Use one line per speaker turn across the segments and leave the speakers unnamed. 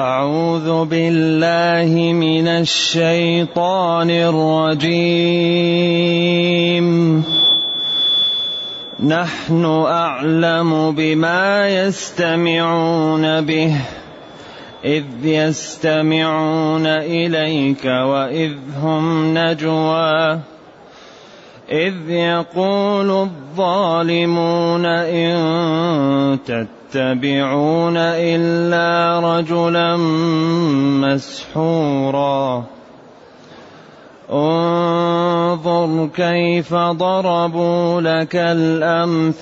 أعوذ بالله من الشيطان الرجيم. نحن أعلم بما يستمعون به إذ يستمعون إليك وإذ هم نجوى إذ يقول الظالمون إن تتبعون إلا رجلا مسحورا. انظر كيف ضربوا لك الأمثال.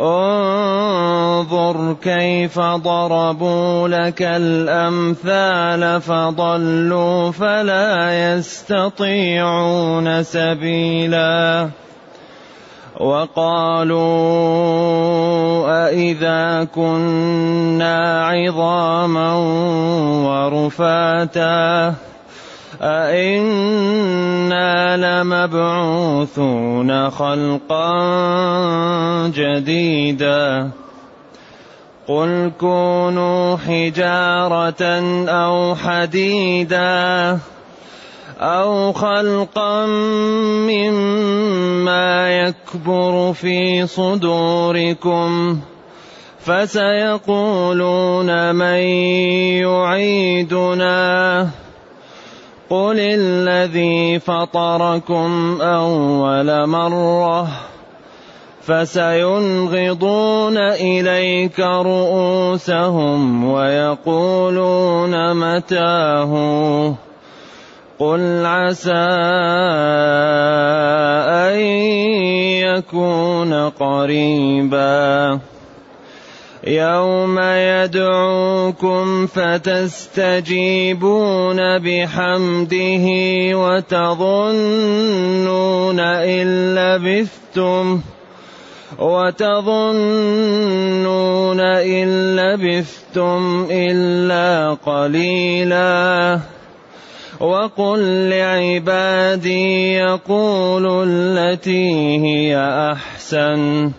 انظر كيف ضربوا لك الأمثال. فضلوا فلا يستطيعون سبيلا. وقالوا أإذا كنا عظاما ورفاتا أئنا لمبعوثون خلقا جديدا قل كونوا حجارة أو حديدا أو خلقا مما يكبر في صدوركم فسيقولون من يعيدنا قل الذي فطركم اول مره فسينغضون اليك رؤوسهم ويقولون متاه قل عسى أن يكون قريبا. يوم يدعوكم فتستجيبون بحمده وتظنون إن لبثتم وتظنون إن لبثتم إلا قليلا. وقل لعبادي يقولوا التي هي أحسن.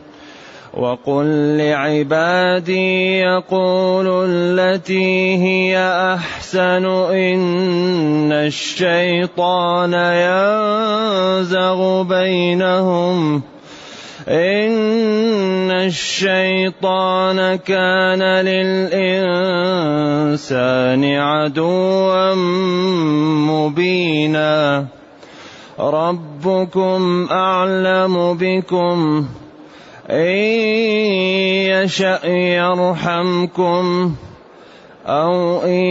وقل لعبادي يقولوا التي هي أحسن. إن الشيطان ينزغ بينهم. إن الشيطان كان للإنسان عدوا مبينا. ربكم أعلم بكم. إن يشأ يرحمكم أو إن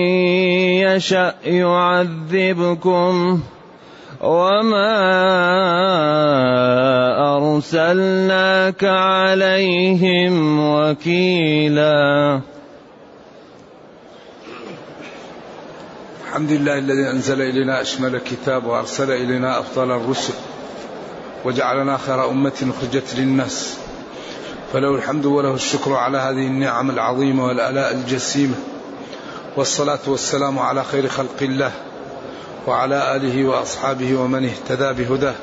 يشأ يعذبكم. وما أرسلناك عليهم وكيلا
الحمد لله الذي أنزل إلينا أشمل الكتاب وأرسل إلينا أفضل الرسل وجعلنا خير أمة أخرجت للناس فله الحمد وله الشكر على هذه النعم العظيمة والآلاء الجسيمة والصلاة والسلام على خير خلق الله وعلى آله وأصحابه ومن اهتدى بهداه.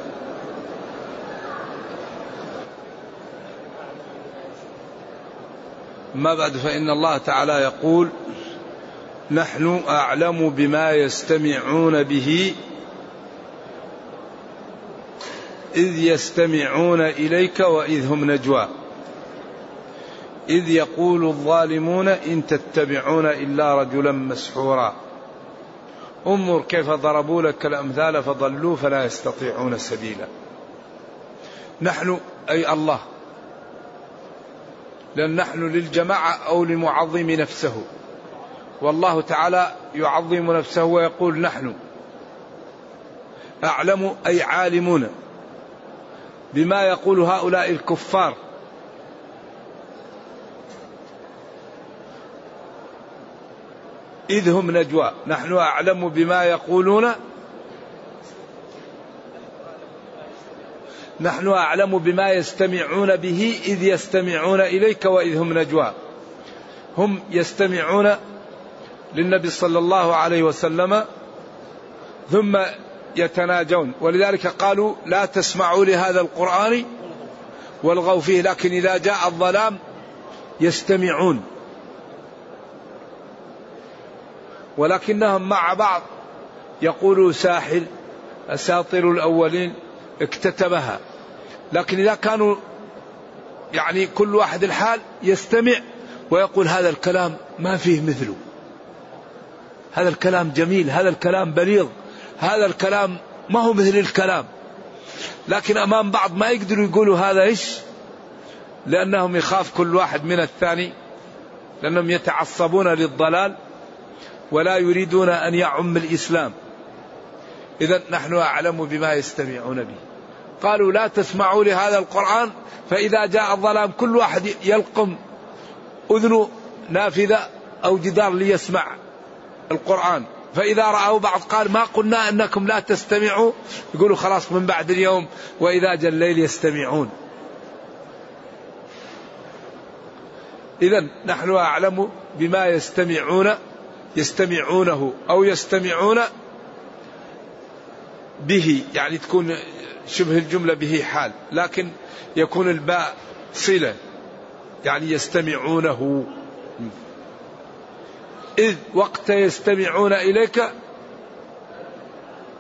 ما بعد فإن الله تعالى يقول نحن أعلم بما يستمعون به إذ يستمعون إليك وإذ هم نجوى. إذ يقول الظالمون إن تتبعون إلا رجلا مسحورا. انظر كيف ضربوا لك الأمثال فضلوا فلا يستطيعون سبيلا. نحن أي الله. لأن نحن للجماعة أو لمعظم نفسه. والله تعالى يعظم نفسه ويقول نحن. أعلم أي عالمون بما يقول هؤلاء الكفار. إذ هم نجوى. نحن أعلم بما يقولون. نحن أعلم بما يستمعون به إذ يستمعون إليك وإذ هم نجوى. هم يستمعون للنبي صلى الله عليه وسلم ثم يتناجون. ولذلك قالوا لا تسمعوا لهذا القرآن والغوا فيه. لكن إذا جاء الظلام يستمعون. ولكنهم مع بعض يقولوا ساحر أساطير الأولين اكتتبها. لكن إذا كانوا يعني كل واحد الحال يستمع ويقول هذا الكلام ما فيه مثله. هذا الكلام جميل هذا الكلام بليغ هذا الكلام ما هو مثل الكلام. لكن أمام بعض ما يقدروا يقولوا هذا إيش؟ لأنهم يخاف كل واحد من الثاني لأنهم يتعصبون للضلال. ولا يريدون أن يعم الإسلام. إذا نحن أعلم بما يستمعون به. قالوا لا تسمعوا لهذا القرآن فإذا جاء الظلام كل واحد يلقم أذنه نافذة أو جدار ليسمع القرآن. فإذا رأوا بعض قال ما قلنا أنكم لا تستمعوا يقولوا خلاص من بعد اليوم وإذا جاء الليل يستمعون. إذا نحن أعلم بما يستمعون يستمعونه أو يستمعون به يعني تكون شبه الجملة به حال لكن يكون الباء صلة يعني يستمعونه. إذ وقت يستمعون إليك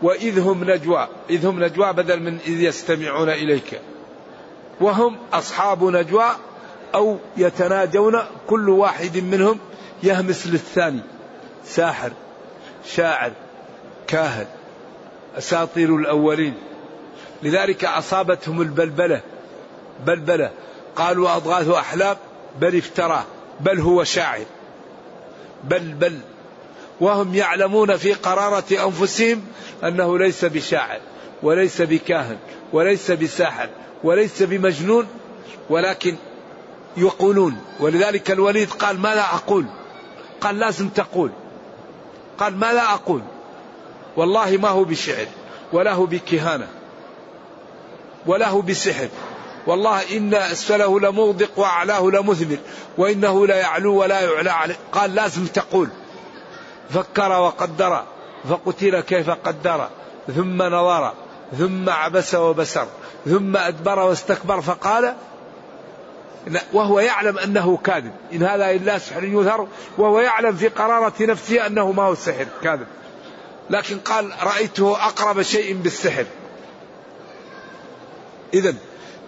وإذ هم نجوى إذ هم نجوى بدل من إذ يستمعون إليك. وهم أصحاب نجوى أو يتناجون كل واحد منهم يهمس للثاني. ساحر شاعر كاهن أساطير الأولين. لذلك أصابتهم البلبلة بلبلة. قالوا أضغاث أحلام بل افتراه بل هو شاعر. بل بل. وهم يعلمون في قرارة أنفسهم أنه ليس بشاعر وليس بكاهن وليس بساحر وليس بمجنون ولكن يقولون. ولذلك الوليد قال ماذا أقول؟ قال لازم تقول. قال ما لا أقول. والله ما هو بشعر ولا هو بكهانة ولا هو بسحر. والله إن أسفله لمغدق وأعلاه لمثمر وإنه لا يعلو ولا يعلى عليه. قال لازم تقول. فكر وقدر فقتل كيف قدر ثم نظر ثم عبس وبسر ثم أدبر واستكبر. فقال وهو يعلم أنه كاذب. إن هذا إلا سحر يظهر وهو يعلم في قرارة نفسه أنه ما هو السحر كاذب. لكن قال رأيته أقرب شيء بالسحر. إذا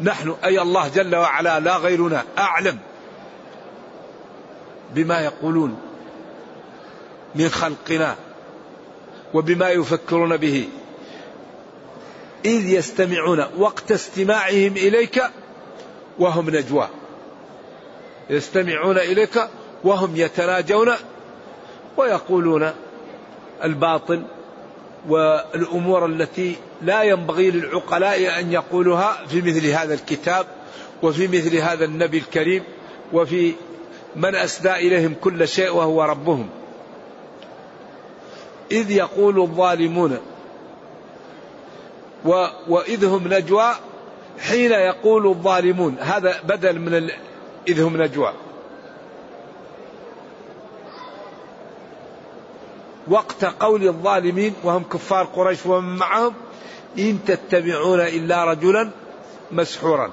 نحن أي الله جل وعلا لا غيرنا أعلم بما يقولون من خلقنا وبما يفكرون به. إذ يستمعون وقت استماعهم إليك وهم نجوى. يستمعون إليك وهم يتناجون ويقولون الباطل والأمور التي لا ينبغي للعقلاء أن يقولها في مثل هذا الكتاب وفي مثل هذا النبي الكريم وفي من أسدى إليهم كل شيء وهو ربهم. إذ يقول الظالمون وإذ هم نجوى حين يقول الظالمون. هذا بدل من إذ هم نجوى. وقت قول الظالمين وهم كفار قريش ومن معهم إن تتبعون إلا رجلا مسحورا.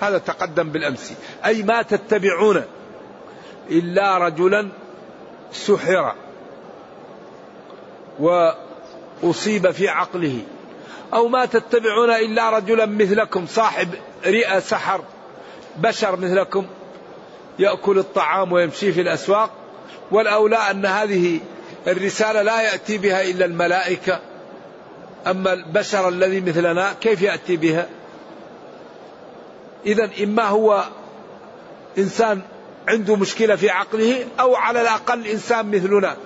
هذا تقدم بالأمس. أي ما تتبعون إلا رجلا سحر وأصيب في عقله. أو ما تتبعون إلا رجلا مثلكم صاحب رئة سحر بشر مثلكم يأكل الطعام ويمشي في الأسواق والأولى أن هذه الرسالة لا يأتي بها إلا الملائكة. أما البشر الذي مثلنا كيف يأتي بها؟ إذا إما هو إنسان عنده مشكلة في عقله أو على الأقل إنسان مثلنا.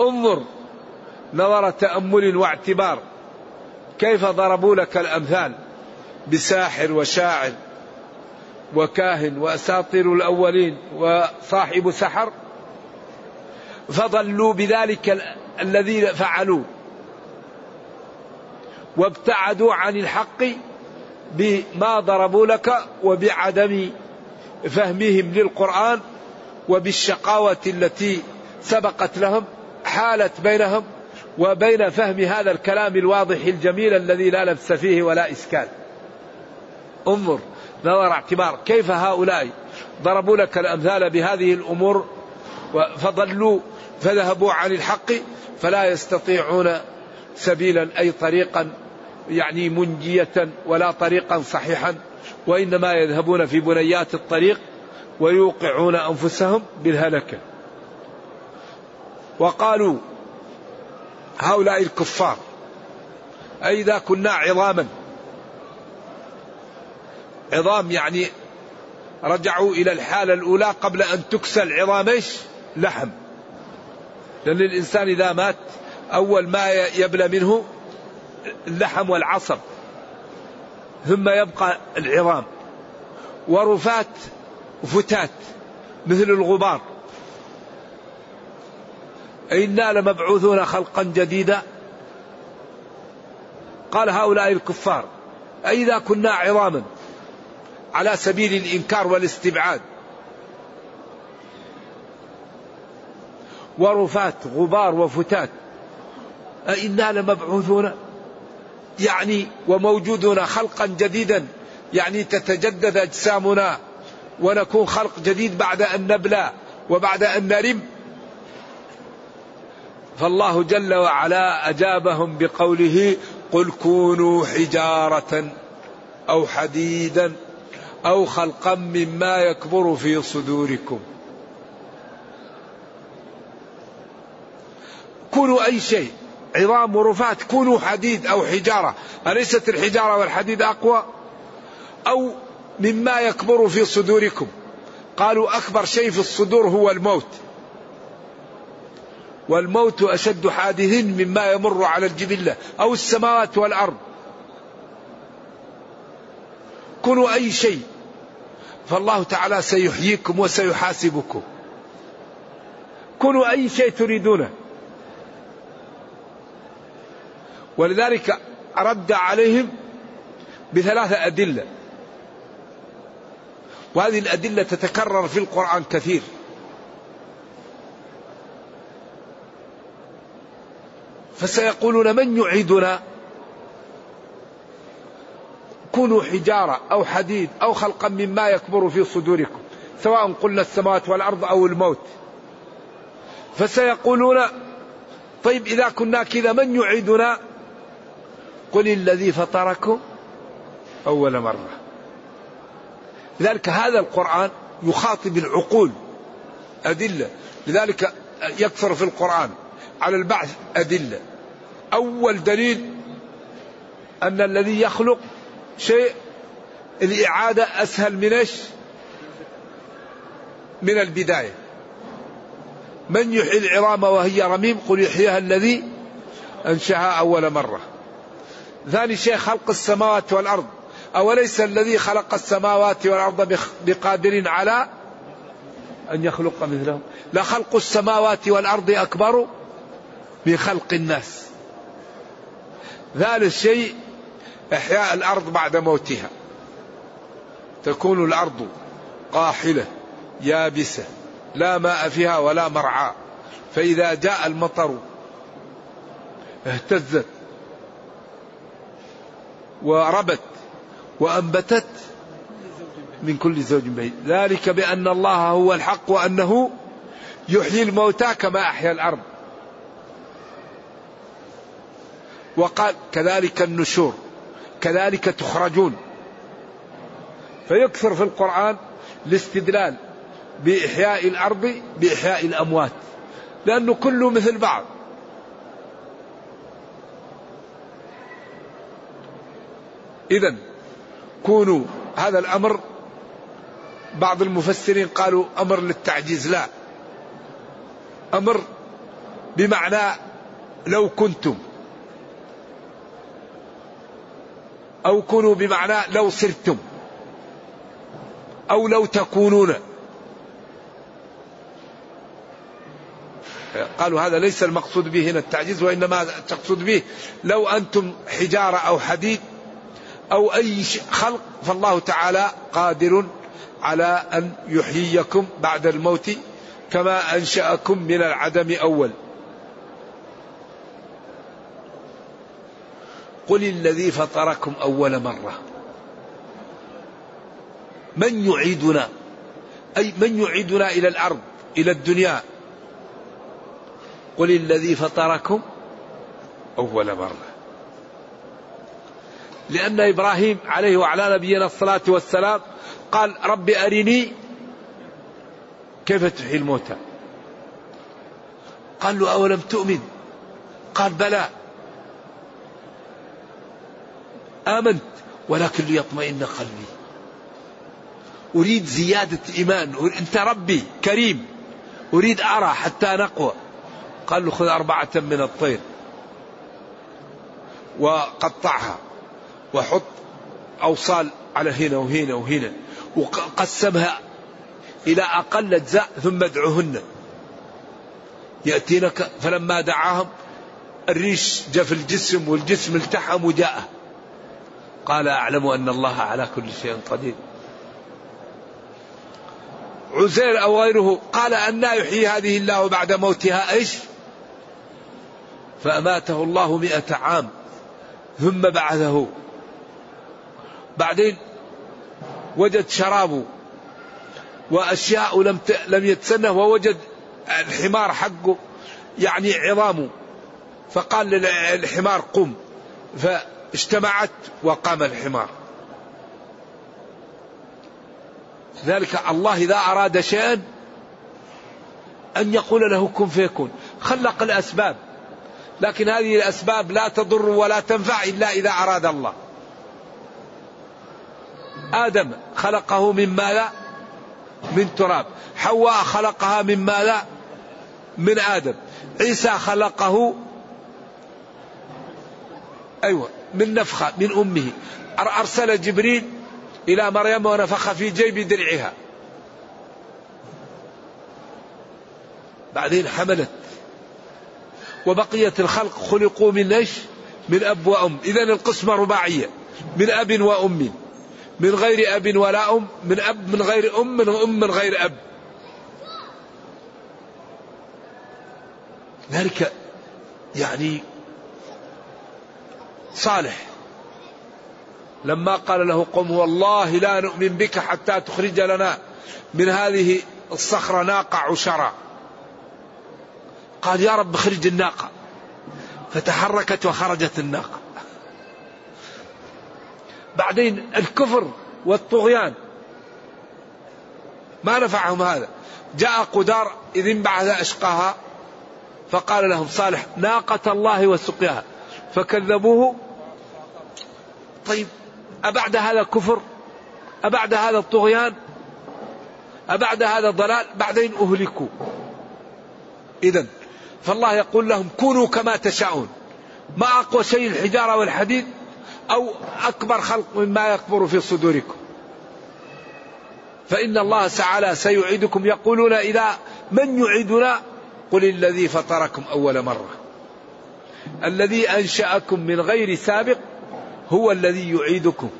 انظر نظر تأمل واعتبار. كيف ضربوا لك الأمثال؟ بساحر وشاعر. وكاهن وأساطير الأولين وصاحب سحر فضلوا بذلك الذي فعلوا وابتعدوا عن الحق بما ضربوا لك وبعدم فهمهم للقرآن وبالشقاوة التي سبقت لهم حالت بينهم وبين فهم هذا الكلام الواضح الجميل الذي لا لبس فيه ولا إسكان انظر. نظر اعتبار كيف هؤلاء ضربوا لك الأمثال بهذه الأمور فضلوا فذهبوا عن الحق فلا يستطيعون سبيلا أي طريقا يعني منجية ولا طريقا صحيحا وإنما يذهبون في بنيات الطريق ويوقعون أنفسهم بالهلكة. وقالوا هؤلاء الكفار أئذا كنا عظاما عظام يعني رجعوا إلى الحالة الأولى قبل أن تكسى العظام إيش؟ لحم. لأن الإنسان إذا مات أول ما يبلى منه اللحم والعصب ثم يبقى العظام. ورفات وفتات مثل الغبار. إنا لمبعوثون خلقا جديدا. قال هؤلاء الكفار أئذا كنا عظاما؟ على سبيل الإنكار والاستبعاد. ورفات غبار وفتات. أئنا لمبعوثون. يعني وموجودون خلقا جديدا. يعني تتجدد أجسامنا. ونكون خلق جديد بعد أن نبلى وبعد أن نرم. فالله جل وعلا أجابهم بقوله قل كونوا حجارة أو حديدا. أو خلقا مما يكبر في صدوركم. كونوا أي شيء عظام ورفات كونوا حديد أو حجارة. أليست الحجارة والحديد أقوى؟ أو مما يكبر في صدوركم. قالوا أكبر شيء في الصدور هو الموت. والموت أشد حادث مما يمر على الجبلة أو السماوات والأرض. كونوا أي شيء. فالله تعالى سيحييكم وسيحاسبكم. كونوا أي شيء تريدونه. ولذلك رد عليهم بثلاثة أدلة. وهذه الأدلة تتكرر في القرآن كثير. فسيقولون من يعيدنا؟ كونوا حجارة أو حديد أو خلقا مما يكبر في صدوركم سواء قلنا السماوات والأرض أو الموت. فسيقولون طيب إذا كنا كذا من يعيدنا؟ قل الذي فطركم أول مرة. لذلك هذا القرآن يخاطب العقول أدلة. لذلك يكثر في القرآن على البعث أدلة. أول دليل أن الذي يخلق شيء الإعادة أسهل من إيش؟ من البداية. من يحيي العظام وهي رميم قل يحييها الذي أنشأها أول مرة. ثاني شيء خلق السماوات والأرض. أوليس الذي خلق السماوات والأرض بقادر على أن يخلق مثلهم؟ لخلق السماوات والأرض أكبر من خلق الناس. ثالث شيء إحياء الأرض بعد موتها. تكون الأرض قاحلة يابسة لا ماء فيها ولا مرعى. فإذا جاء المطر اهتزت وربت وأنبتت من كل زوج بهيج ذلك بأن الله هو الحق وأنه يحيي الموتى كما أحيا الأرض. وقال كذلك النشور. كذلك تخرجون. فيكثر في القرآن الاستدلال بإحياء الأرض بإحياء الأموات. لأنه كله مثل بعض. إذا كونوا هذا الأمر بعض المفسرين قالوا أمر للتعجيز. لا. أمر بمعنى لو كنتم. أو كونوا بمعنى لو صرتم أو لو تكونون. قالوا هذا ليس المقصود به هنا التعجيز وإنما تقصد به لو أنتم حجارة أو حديد أو أي خلق فالله تعالى قادر على أن يحييكم بعد الموت كما أنشأكم من العدم أول. قل الذي فطركم أول مرة. من يعيدنا؟ أي من يعيدنا إلى الأرض إلى الدنيا؟ قل الذي فطركم أول مرة. لأن إبراهيم عليه وعلى نبينا الصلاة والسلام قال رب أرني كيف تحيي الموتى؟ قال له أولم تؤمن؟ قال بلى. آمنت ولكن ليطمئن قلبي. أريد زيادة إيمان أنت ربي كريم. أريد أرى حتى نقوى. قال له خذ أربعة من الطير وقطعها وحط أوصال على هنا وهنا وهنا وقسمها إلى أقل أجزاء ثم ادعوهن يأتينك فلما دعاهم الريش جاء في الجسم والجسم التحم وجاءه. قال أعلم أن الله على كل شيء قدير. عزير أو غيره قال أن يحيي هذه الله بعد موتها إيش؟ فأماته الله مئة عام ثم بعثه. بعدين وجد شرابه وأشياء لم لم يتسنه ووجد الحمار حقه يعني عظامه. فقال للحمار قم. فاجتمعت وقام الحمار. ذلك الله إذا أراد شيئا أن يقول له كن فيكون. خلق الأسباب لكن هذه الأسباب لا تضر ولا تنفع إلا إذا أراد الله. آدم خلقه من ماذا؟ من تراب. حواء خلقها من ماذا؟ من آدم. عيسى خلقه أيوة من نفخة من أمه. أرسل جبريل إلى مريم ونفخ في جيب درعها. بعدين حملت. وبقية الخلق خلقوا من إيش؟ من أب وأم. إذا القسمة رباعية. من أب وأم. من غير أب ولا أم. من أب من غير أم من أم من غير أب. ذلك يعني صالح. لما قال له قم والله لا نؤمن بك حتى تخرج لنا من هذه الصخرة ناقة عشرة. قال يا رب اخرج الناقة. فتحركت وخرجت الناقة. بعدين الكفر والطغيان. ما نفعهم هذا. جاء قدار إذ انبعث أشقاها فقال لهم صالح ناقة الله وسقياها. فكذبوه طيب أبعد هذا الكفر؟ أبعد هذا الطغيان؟ أبعد هذا الضلال؟ بعدين أهلكوا. إذا فالله يقول لهم كونوا كما تشاءون. ما أقوى شيء الحجارة والحديد أو أكبر خلق مما يكبر في صدوركم. فإن الله تعالى سيعيدكم. يقولون إذا من يعيدنا؟ قل الذي فطركم أول مرة. الذي أنشأكم من غير سابق هو الذي يعيدكم.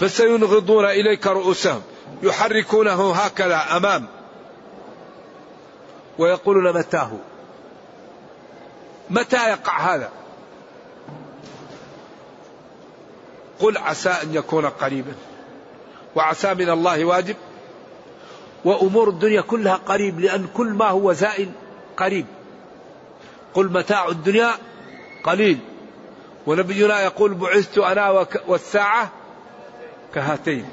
فسينغضون إليك رؤوسهم. يحركونه هكذا أمام. ويقولون متاه. متى يقع هذا؟ قل عسى أن يكون قريبا. وعسى من الله واجب. وأمور الدنيا كلها قريب لأن كل ما هو زائل قريب. قل متاع الدنيا قليل. ونبينا يقول بعثت أنا والساعة كهاتين.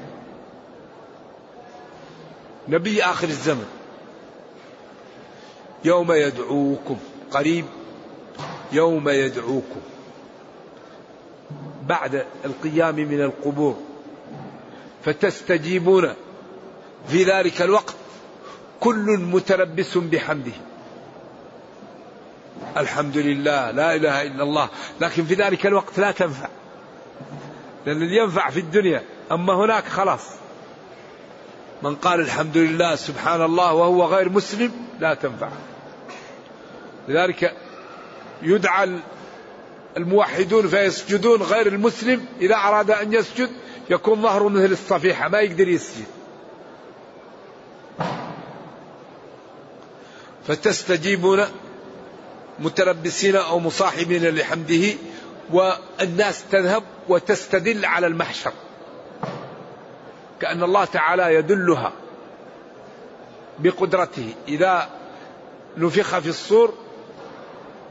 نبي آخر الزمن. يوم يدعوكم. قريب. يوم يدعوكم. بعد القيام من القبور. فتستجيبون. في ذلك الوقت كل متلبس بحمده. الحمد لله لا إله إلا الله. لكن في ذلك الوقت لا تنفع. اللي ينفع في الدنيا أما هناك خلاص. من قال الحمد لله سبحان الله وهو غير مسلم لا تنفع. لذلك يدعى الموحدون فيسجدون غير المسلم. إذا أراد أن يسجد يكون ظهره مثل الصفيحة ما يقدر يسجد. فتستجيبون متلبسين أو مصاحبين لحمده والناس تذهب وتستدل على المحشر. كأن الله تعالى يدلها بقدرته. إذا نفخ في الصور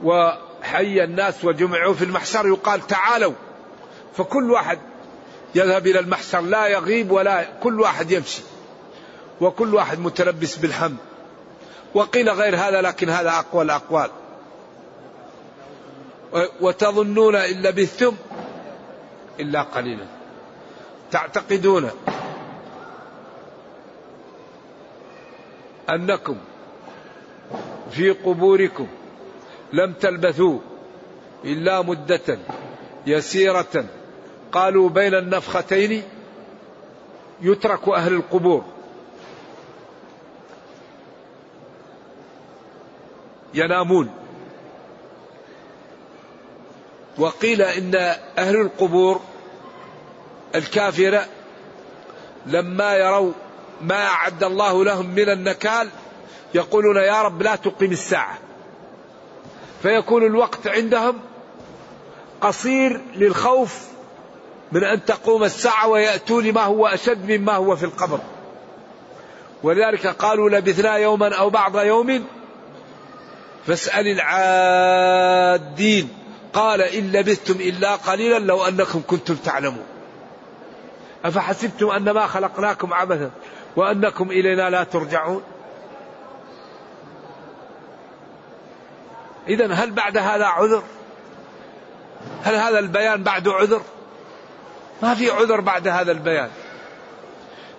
وحي الناس وجمعوا في المحشر يقال تعالوا. فكل واحد يذهب إلى المحشر لا يغيب ولا كل واحد يمشي. وكل واحد متلبس بالحمد وقيل غير هذا لكن هذا أقوى الأقوال. وتظنون إن لبثتم إلا قليلا. تعتقدون أنكم في قبوركم لم تلبثوا إلا مدة يسيرة قالوا بين النفختين يترك أهل القبور. ينامون. وقيل إن أهل القبور الكافرة لما يروا ما أعد الله لهم من النكال يقولون يا رب لا تقيم الساعة. فيكون الوقت عندهم قصير للخوف من أن تقوم الساعة ويأتوا لما هو أشد مما هو في القبر. ولذلك قالوا لبثنا يوما أو بعض يوم فاسأل العادين. قال إن لبثتم إلا قليلا لو أنكم كنتم تعلمون. أفحسبتم أنما خلقناكم عبثا وأنكم إلينا لا ترجعون؟ إذا هل بعد هذا عذر؟ هل هذا البيان بعده عذر؟ ما في عذر بعد هذا البيان.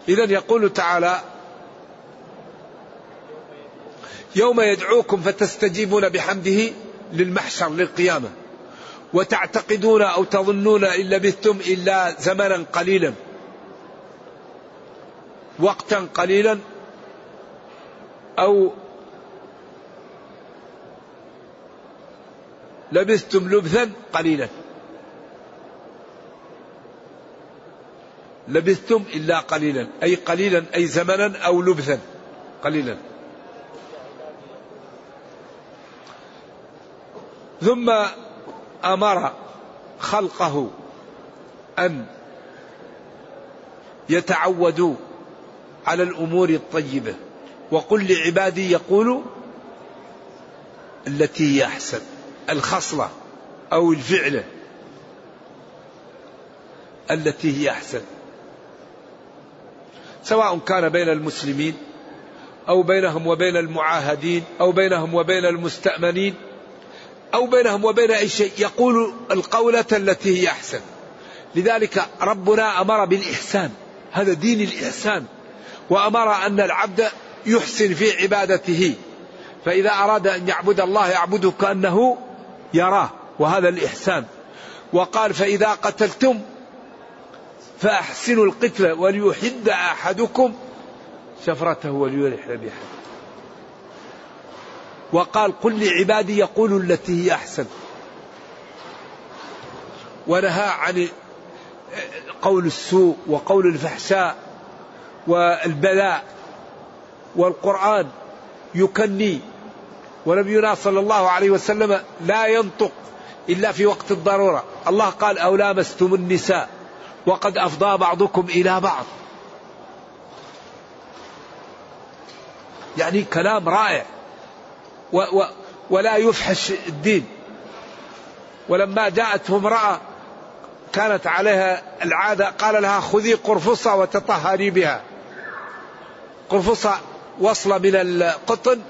إذا يقول تعالى يوم يدعوكم فتستجيبون بحمده للمحشر للقيامة. وتعتقدون أو تظنون إن لبثتم إلا زمنا قليلا. وقتا قليلا أو لبثتم لبثا قليلا. لبثتم إلا قليلا أي قليلا أي زمنا أو لبثا قليلا. ثم أمر خلقه أن يتعودوا على الأمور الطيبة. وقل لعبادي يقولوا التي هي أحسن الخصلة أو الفعله التي هي أحسن. سواء كان بين المسلمين أو بينهم وبين المعاهدين أو بينهم وبين المستأمنين أو بينهم وبين أي شيء يقول القولة التي هي أحسن. لذلك ربنا أمر بالإحسان. هذا دين الإحسان. وأمر أن العبد يحسن في عبادته. فإذا أراد أن يعبد الله يعبده كأنه يراه. وهذا الإحسان. وقال فإذا قتلتم فأحسنوا القتل وليحد أحدكم شفرته وليرح بها. وقال قل لعبادي يقولوا التي هي أحسن. ونهى عن قول السوء وقول الفحشاء والبلاء والقرآن يكني ونبينا صلى الله عليه وسلم لا ينطق إلا في وقت الضرورة. الله قال أو لامستم النساء وقد أفضى بعضكم إلى بعض. يعني كلام رائع. و و ولا يفحش الدين. ولما جاءته امرأة كانت عليها العادة قال لها خذي قرفصة وتطهري بها. قرفصة وصلة من القطن.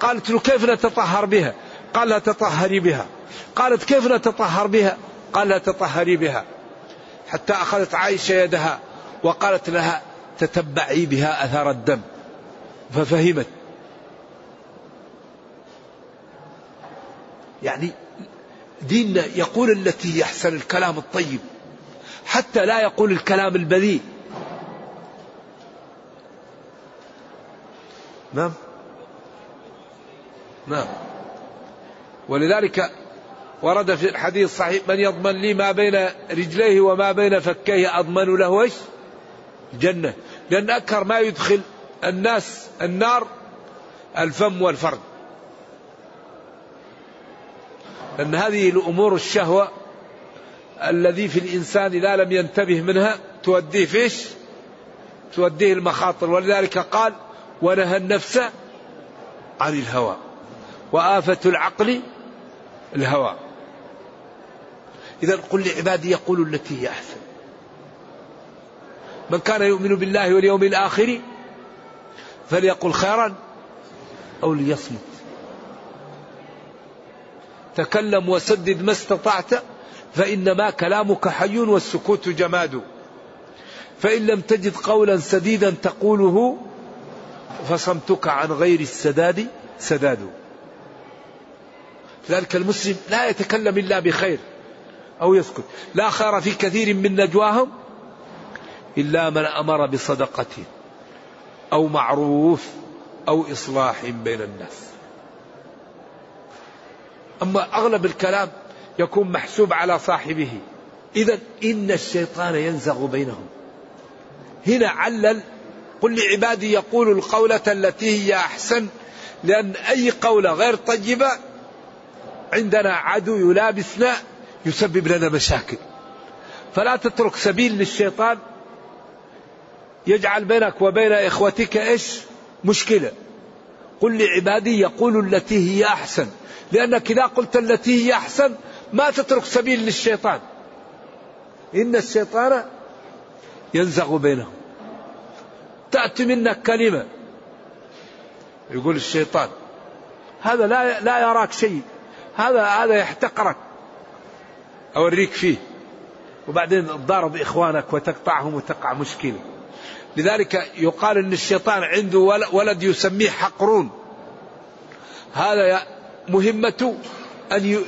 قالت له كيف نتطهر بها؟ قال لها تطهري بها. قالت كيف نتطهر بها؟ قال لها تطهري بها. حتى أخذت عائشة يدها وقالت لها تتبعي بها أثر الدم. ففهمت. يعني ديننا يقول التي يحسن الكلام الطيب حتى لا يقول الكلام البذيء. نعم. نعم. ولذلك ورد في الحديث الصحيح من يضمن لي ما بين رجليه وما بين فكيه أضمن له إيش؟ الجنة لأن أكثر ما يدخل الناس النار الفم والفرد. لأن هذه الأمور الشهوة الذي في الإنسان إذا لم ينتبه منها توديه فيش توديه المخاطر. ولذلك قال ونهى النفس عن الهوى وآفة العقل الهوى. إذا قل لعبادي يقولوا التي هي أحسن. من كان يؤمن بالله واليوم الآخر فليقل خيرا أو ليصمت. تكلم وسدد ما استطعت فإنما كلامك حي والسكوت جماد. فإن لم تجد قولا سديدا تقوله فصمتك عن غير السداد سداد. ذلك المسلم لا يتكلم إلا بخير أو يسكت. لا خير في كثير من نجواهم إلا من أمر بصدقة أو معروف أو إصلاح بين الناس. أما أغلب الكلام يكون محسوب على صاحبه. إذا إن الشيطان ينزغ بينهم. هنا علل قل لعبادي يقولوا القولة التي هي أحسن لأن أي قولة غير طيبة عندنا عدو يلابسنا يسبب لنا مشاكل. فلا تترك سبيل للشيطان يجعل بينك وبين إخوتك إيش؟ مشكلة. قل لعبادي يقولوا التي هي أحسن. لأنك إذا قلت التي هي أحسن ما تترك سبيل للشيطان. إن الشيطان ينزغ بينهم. تأتي منك كلمة يقول الشيطان هذا لا لا يراك شيء. هذا هذا يحتقرك. أوريك فيه. وبعدين تضارب إخوانك وتقطعهم وتقع مشكلة. لذلك يقال أن الشيطان عنده ولد يسميه حقرون. هذا مهمته أن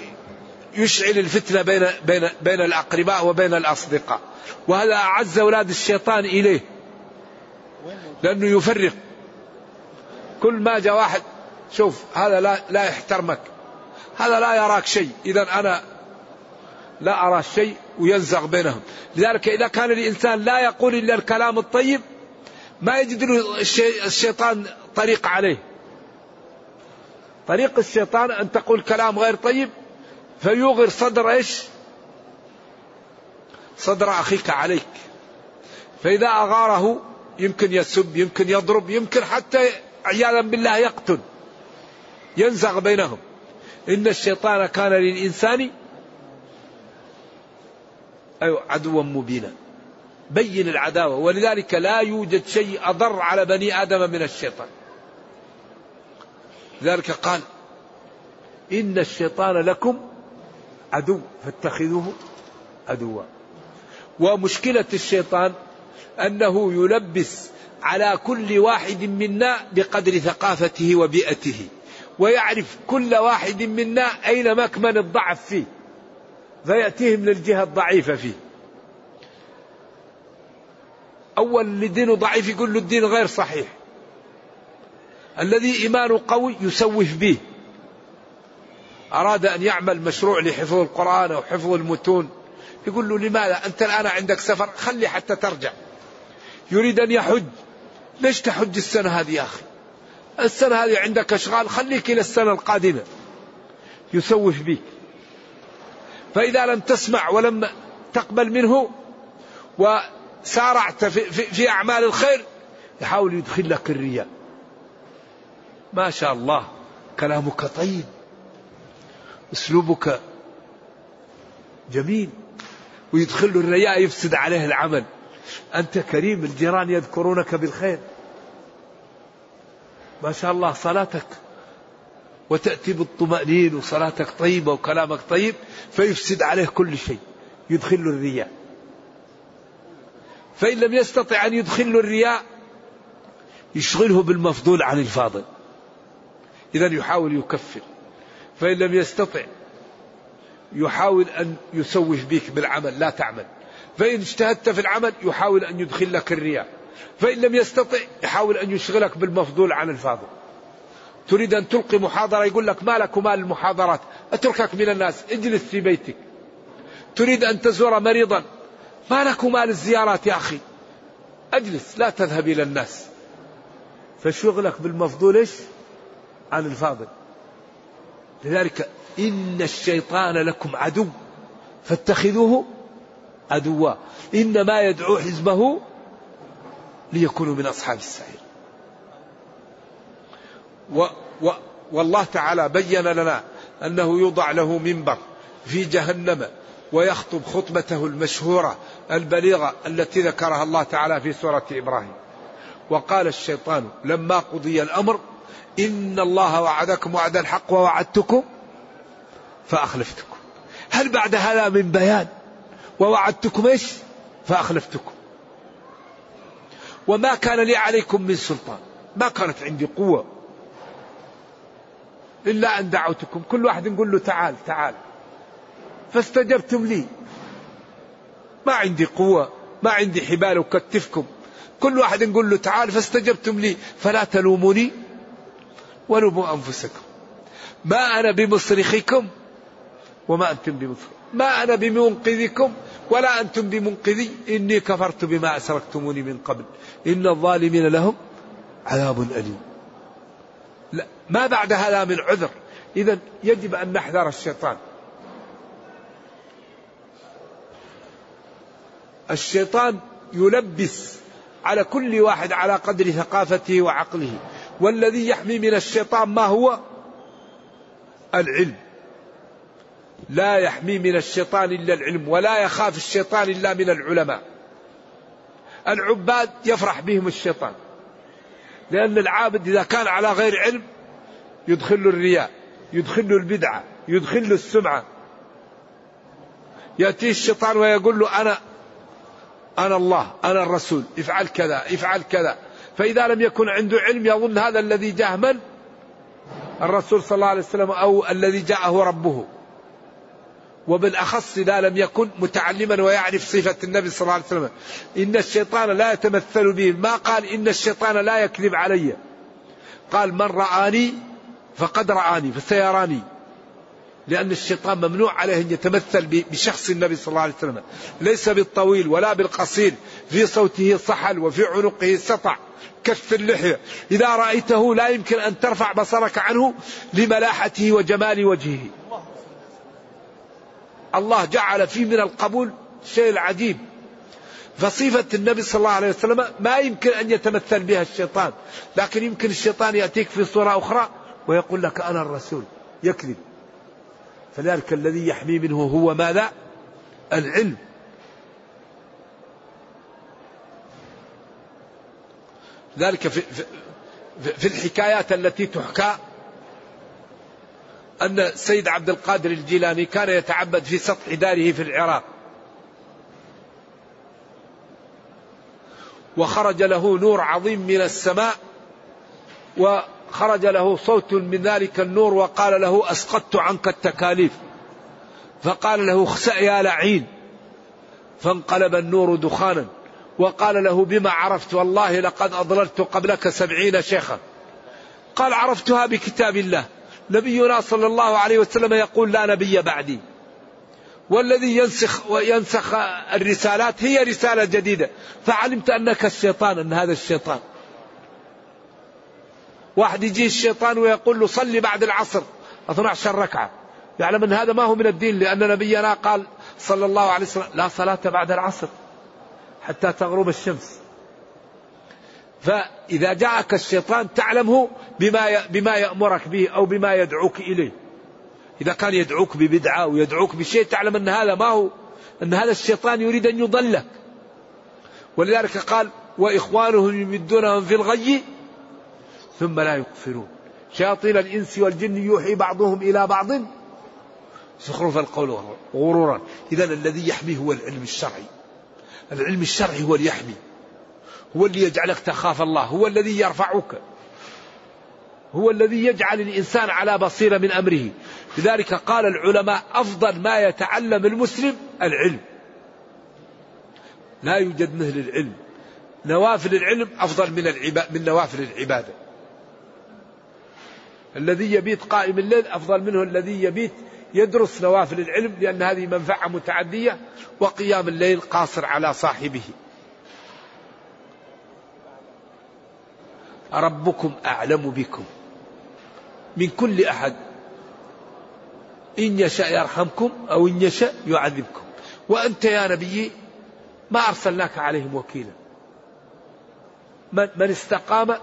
يشعل الفتنة بين بين بين الأقرباء وبين الأصدقاء. وهذا أعز أولاد الشيطان إليه. لأنه يفرق. كل ما جاء واحد شوف هذا لا لا يحترمك. هذا لا يراك شيء. إذا أنا لا أرى شيء وينزغ بينهم. لذلك إذا كان الإنسان لا يقول إلا الكلام الطيب ما يجد له الشيطان طريق عليه. طريق الشيطان أن تقول كلام غير طيب فيوغر صدر إيش؟ صدر أخيك عليك. فإذا أغاره يمكن يسب يمكن يضرب يمكن حتى عياذا بالله يقتل ينزغ بينهم. إن الشيطان كان للإنسان أيوة عدوا مبينا. بين العداوة. ولذلك لا يوجد شيء أضر على بني آدم من الشيطان. لذلك قال إن الشيطان لكم عدو فاتخذوه عدوا. ومشكلة الشيطان أنه يلبس على كل واحد منا بقدر ثقافته وبيئته ويعرف كل واحد منا أين مكمن الضعف فيه فيأتيهم للجهة الضعيفة فيه. أول اللي دينه ضعيف يقول له الدين غير صحيح. الذي إيمانه قوي يسوف به. أراد أن يعمل مشروع لحفظ القرآن أو حفظ المتون. يقول له لماذا؟ أنت الآن عندك سفر خلي حتى ترجع. يريد أن يحج. ليش تحج السنة هذه يا أخي؟ السنة هذه عندك أشغال خليك إلى السنة القادمة. يسوف بك فإذا لم تسمع ولم تقبل منه وسارعت في, في, في أعمال الخير يحاول يدخل لك الرياء. ما شاء الله كلامك طيب أسلوبك جميل ويدخل له الرياء يفسد عليه العمل. أنت كريم الجيران يذكرونك بالخير. ما شاء الله صلاتك وتأتي بالطمأنين وصلاتك طيبة وكلامك طيب فيفسد عليه كل شيء يدخل الرياء. فإن لم يستطع أن يدخل الرياء يشغله بالمفضول عن الفاضل. إذا يحاول يكفر. فإن لم يستطع يحاول أن يسوف بك بالعمل لا تعمل. فإن اجتهدت في العمل يحاول أن يدخل لك الرياء. فإن لم يستطع يحاول أن يشغلك بالمفضول عن الفاضل. تريد أن تلقي محاضرة يقول لك ما لك ومال المحاضرات؟ أتركك من الناس اجلس في بيتك. تريد أن تزور مريضا ما لك ومال الزيارات يا أخي؟ أجلس لا تذهب إلى الناس. فشغلك بالمفضول إيش؟ عن الفاضل. لذلك إن الشيطان لكم عدو فاتخذوه عدوا. إنما يدعو حزبه ليكونوا من أصحاب السعير. والله تعالى بين لنا أنه يوضع له منبر في جهنم ويخطب خطبته المشهورة. البليغة التي ذكرها الله تعالى في سورة إبراهيم. وقال الشيطان لما قضي الأمر إن الله وعدكم وعد الحق ووعدتكم فأخلفتكم. هل بعد هذا من بيان؟ ووعدتكم إيش؟ فأخلفتكم. وما كان لي عليكم من سلطان. ما كانت عندي قوة. إلا أن دعوتكم. كل واحد نقول له تعال تعال. فاستجبتم لي. ما عندي قوة ما عندي حبال أكتفكم. كل واحد نقول له تعال فاستجبتم لي فلا تلوموني ولوموا أنفسكم. ما أنا بمصرخكم وما أنتم بمصرخ ما أنا بمنقذكم ولا أنتم بمنقذي. إني كفرت بما أسركتموني من قبل. إن الظالمين لهم عذاب أليم. لا ما بعد هذا من عذر. إذا يجب أن نحذر الشيطان. الشيطان يلبس على كل واحد على قدر ثقافته وعقله. والذي يحمي من الشيطان ما هو؟ العلم. لا يحمي من الشيطان إلا العلم ولا يخاف الشيطان إلا من العلماء. العباد يفرح بهم الشيطان لأن العابد إذا كان على غير علم يدخل الرياء يدخل البدعة يدخل السمعة. يأتيه الشيطان ويقول له أنا أنا الله أنا الرسول افعل كذا افعل كذا. فإذا لم يكن عنده علم يظن هذا الذي جاء من؟ الرسول صلى الله عليه وسلم أو الذي جاءه ربه. وبالأخص إذا لم يكن متعلما ويعرف صفة النبي صلى الله عليه وسلم. إن الشيطان لا يتمثل به. ما قال إن الشيطان لا يكذب علي؟ قال من رآني فقد رآني فسيراني. لأن الشيطان ممنوع عليه أن يتمثل بشخص النبي صلى الله عليه وسلم. ليس بالطويل ولا بالقصير. في صوته صحل وفي عنقه سطع. كف اللحية. إذا رأيته لا يمكن أن ترفع بصرك عنه لملاحته وجمال وجهه. الله جعل فيه من القبول شيء العجيب فصفة النبي صلى الله عليه وسلم ما يمكن أن يتمثل بها الشيطان. لكن يمكن الشيطان يأتيك في صورة أخرى ويقول لك أنا الرسول. يكذب. فذلك الذي يحمي منه هو ماذا؟ العلم. ذلك في, في, في الحكايات التي تحكى أن سيد عبد القادر الجيلاني كان يتعبد في سطح داره في العراق. وخرج له نور عظيم من السماء وخرج له صوت من ذلك النور وقال له أسقطت عنك التكاليف. فقال له اخسأ يا لعين. فانقلب النور دخانا وقال له بما عرفت والله لقد أضللت قبلك سبعين شيخا. قال عرفتها بكتاب الله. نبينا صلى الله عليه وسلم يقول لا نبي بعدي. والذي ينسخ وينسخ الرسالات هي رسالة جديدة. فعلمت أنك الشيطان أن هذا الشيطان. واحد يجي الشيطان ويقول له صلي بعد العصر. 12 ركعة. يعلم أن هذا ما هو من الدين لأن نبينا قال صلى الله عليه وسلم لا صلاة بعد العصر حتى تغرب الشمس. فإذا جاءك الشيطان تعلمه بما بما يأمرك به أو بما يدعوك إليه. إذا كان يدعوك ببدعة أو يدعوك بشيء تعلم أن هذا ما هو أن هذا الشيطان يريد أن يضلك. ولذلك قال وإخوانهم يمدونهم في الغي ثم لا يقفرون شياطين الإنس والجن يوحي بعضهم إلى بعض. زخرف القول غرورا. إذا الذي يحمي هو العلم الشرعي. العلم الشرعي هو اللي يحمي. هو اللي يجعلك تخاف الله. هو الذي يرفعك. هو الذي يجعل الإنسان على بصيرة من أمره. لذلك قال العلماء أفضل ما يتعلم المسلم العلم. لا يوجد مثل العلم. نوافل العلم أفضل من العباد من نوافل العبادة. الذي يبيت قائم الليل أفضل منه الذي يبيت يدرس نوافل العلم لأن هذه منفعة متعدية وقيام الليل قاصر على صاحبه. ربكم أعلم بكم. من كل أحد. إن يشاء يرحمكم أو إن يشاء يعذبكم. وأنت يا نبي ما أرسلناك عليهم وكيلا. من استقام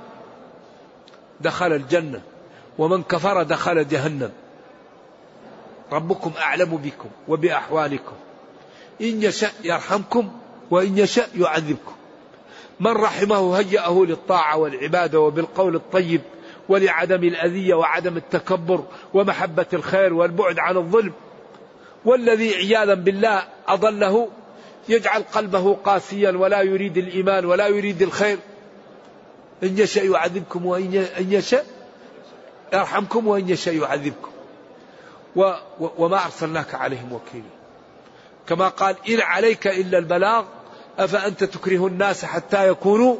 دخل الجنة. ومن كفر دخل جهنم. ربكم أعلم بكم وبأحوالكم. إن يشأ يرحمكم وإن يشأ يعذبكم. من رحمه هيأه للطاعة والعبادة وبالقول الطيب ولعدم الأذية وعدم التكبر ومحبة الخير والبعد عن الظلم. والذي عياذا بالله أضله يجعل قلبه قاسيا ولا يريد الإيمان ولا يريد الخير. إن يشاء يعذبكم وإن يشاء يرحمكم وإن يشاء يعذبكم. و وما أرسلناك عليهم وكيلا. كما قال إن عليك إلا البلاغ أفأنت تكره الناس حتى يكونوا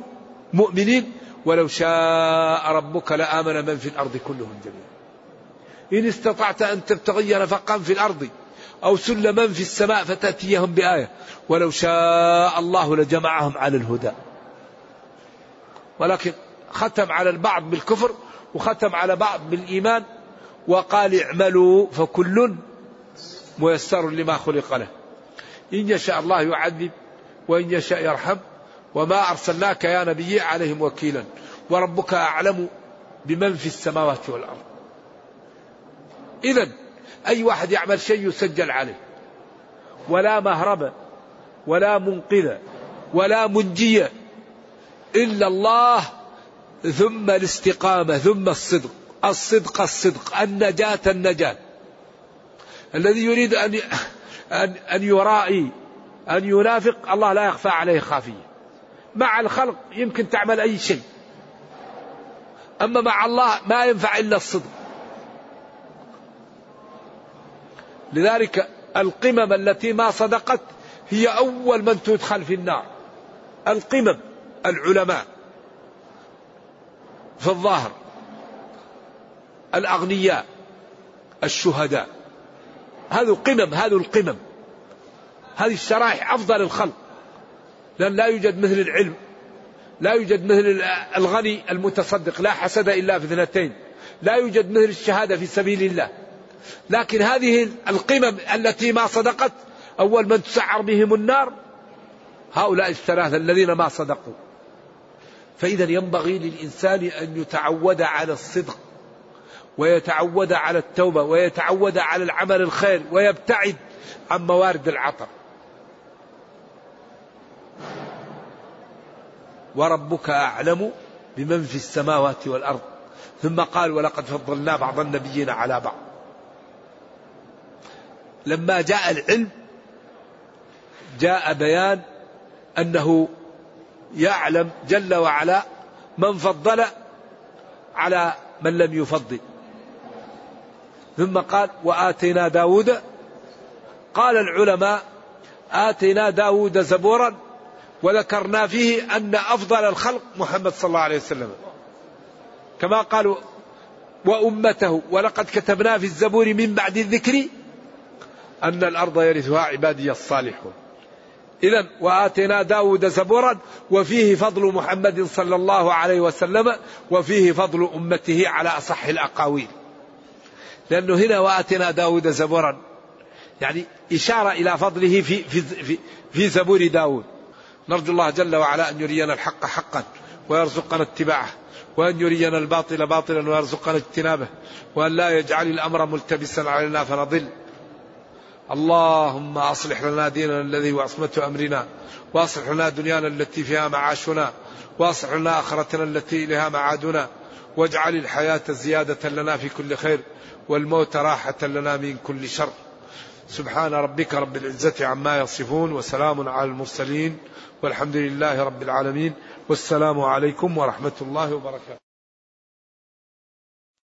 مؤمنين؟ ولو شاء ربك لآمن من في الأرض كلهم جميعا. إن استطعت أن تبتغي نفقا في الأرض أو سلما في السماء فتأتيهم بآية. ولو شاء الله لجمعهم على الهدى. ولكن ختم على البعض بالكفر وختم على بعض بالإيمان وقال اعملوا فكل ميسر لما خلق له. إن يشاء الله يعذب وإن يشاء يرحم وما أرسلناك يا نبي عليهم وكيلا وربك أعلم بمن في السماوات والأرض. إذا أي واحد يعمل شيء يسجل عليه. ولا مهرب ولا منقذ ولا منجي إلا الله ثم الاستقامة ثم الصدق. الصدق الصدق. النجاة النجاة. الذي يريد أن أن أن يرائي أن ينافق الله لا يخفى عليه خافية. مع الخلق يمكن تعمل أي شيء. أما مع الله ما ينفع إلا الصدق. لذلك القمم التي ما صدقت هي أول من تدخل في النار. القمم العلماء. في الظاهر. الأغنياء الشهداء. هذه قمم هذه القمم. هذه الشرائح أفضل الخلق. لأن لا يوجد مثل العلم لا يوجد مثل الغني المتصدق لا حسد إلا في اثنتين. لا يوجد مثل الشهادة في سبيل الله. لكن هذه القمم التي ما صدقت أول من تسعر بهم النار هؤلاء الثلاثة الذين ما صدقوا. فإذا ينبغي للإنسان أن يتعود على الصدق ويتعود على التوبة ويتعود على العمل الخير ويبتعد عن موارد العطر وربك أعلم بمن في السماوات والأرض. ثم قال ولقد فضلنا بعض النبيين على بعض. لما جاء العلم جاء بيان أنه يعلم جل وعلا من فضل على من لم يفضل. ثم قال وآتينا داود. قال العلماء آتينا داود زبورا وذكرنا فيه أن أفضل الخلق محمد صلى الله عليه وسلم. كما قالوا وأمته. ولقد كتبنا في الزبور من بعد الذكر أن الأرض يرثها عبادي الصالحون. إذا وآتينا داود زبورا وفيه فضل محمد صلى الله عليه وسلم وفيه فضل أمته على أصح الأقاويل. لأنه هنا وآتينا داود زبورا يعني إشارة إلى فضله في, في, في, في زبور داود. نرجو الله جل وعلا أن يرينا الحق حقا ويرزقنا اتباعه وأن يرينا الباطل باطلا ويرزقنا اجتنابه وأن لا يجعل الأمر ملتبسا علينا فنضل. اللهم أصلح لنا ديننا الذي هو عصمة أمرنا وأصلح لنا دنيانا التي فيها معاشنا وأصلح لنا آخرتنا التي إليها معادنا واجعل الحياة زيادة لنا في كل خير والموت راحة لنا من كل شر. سبحان ربك رب العزة عما يصفون وسلام على المرسلين والحمد لله رب العالمين والسلام عليكم ورحمة الله وبركاته.